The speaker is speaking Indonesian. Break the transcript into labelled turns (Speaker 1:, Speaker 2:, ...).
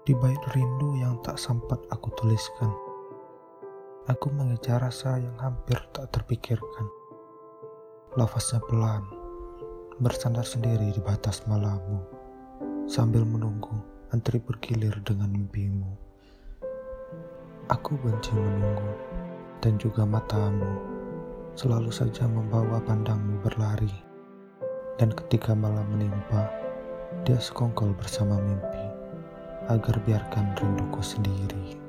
Speaker 1: Di bait rindu yang tak sempat aku tuliskan, aku mengejar rasa yang hampir tak terpikirkan. Lafaznya pelan, bersandar sendiri di batas malammu, sambil menunggu antri bergilir dengan mimpimu. Aku benci menunggu, dan juga matamu selalu saja membawa pandangmu berlari. Dan ketika malam menimpa, dia sekongkol bersama mimpi agar biarkan rinduku sendiri.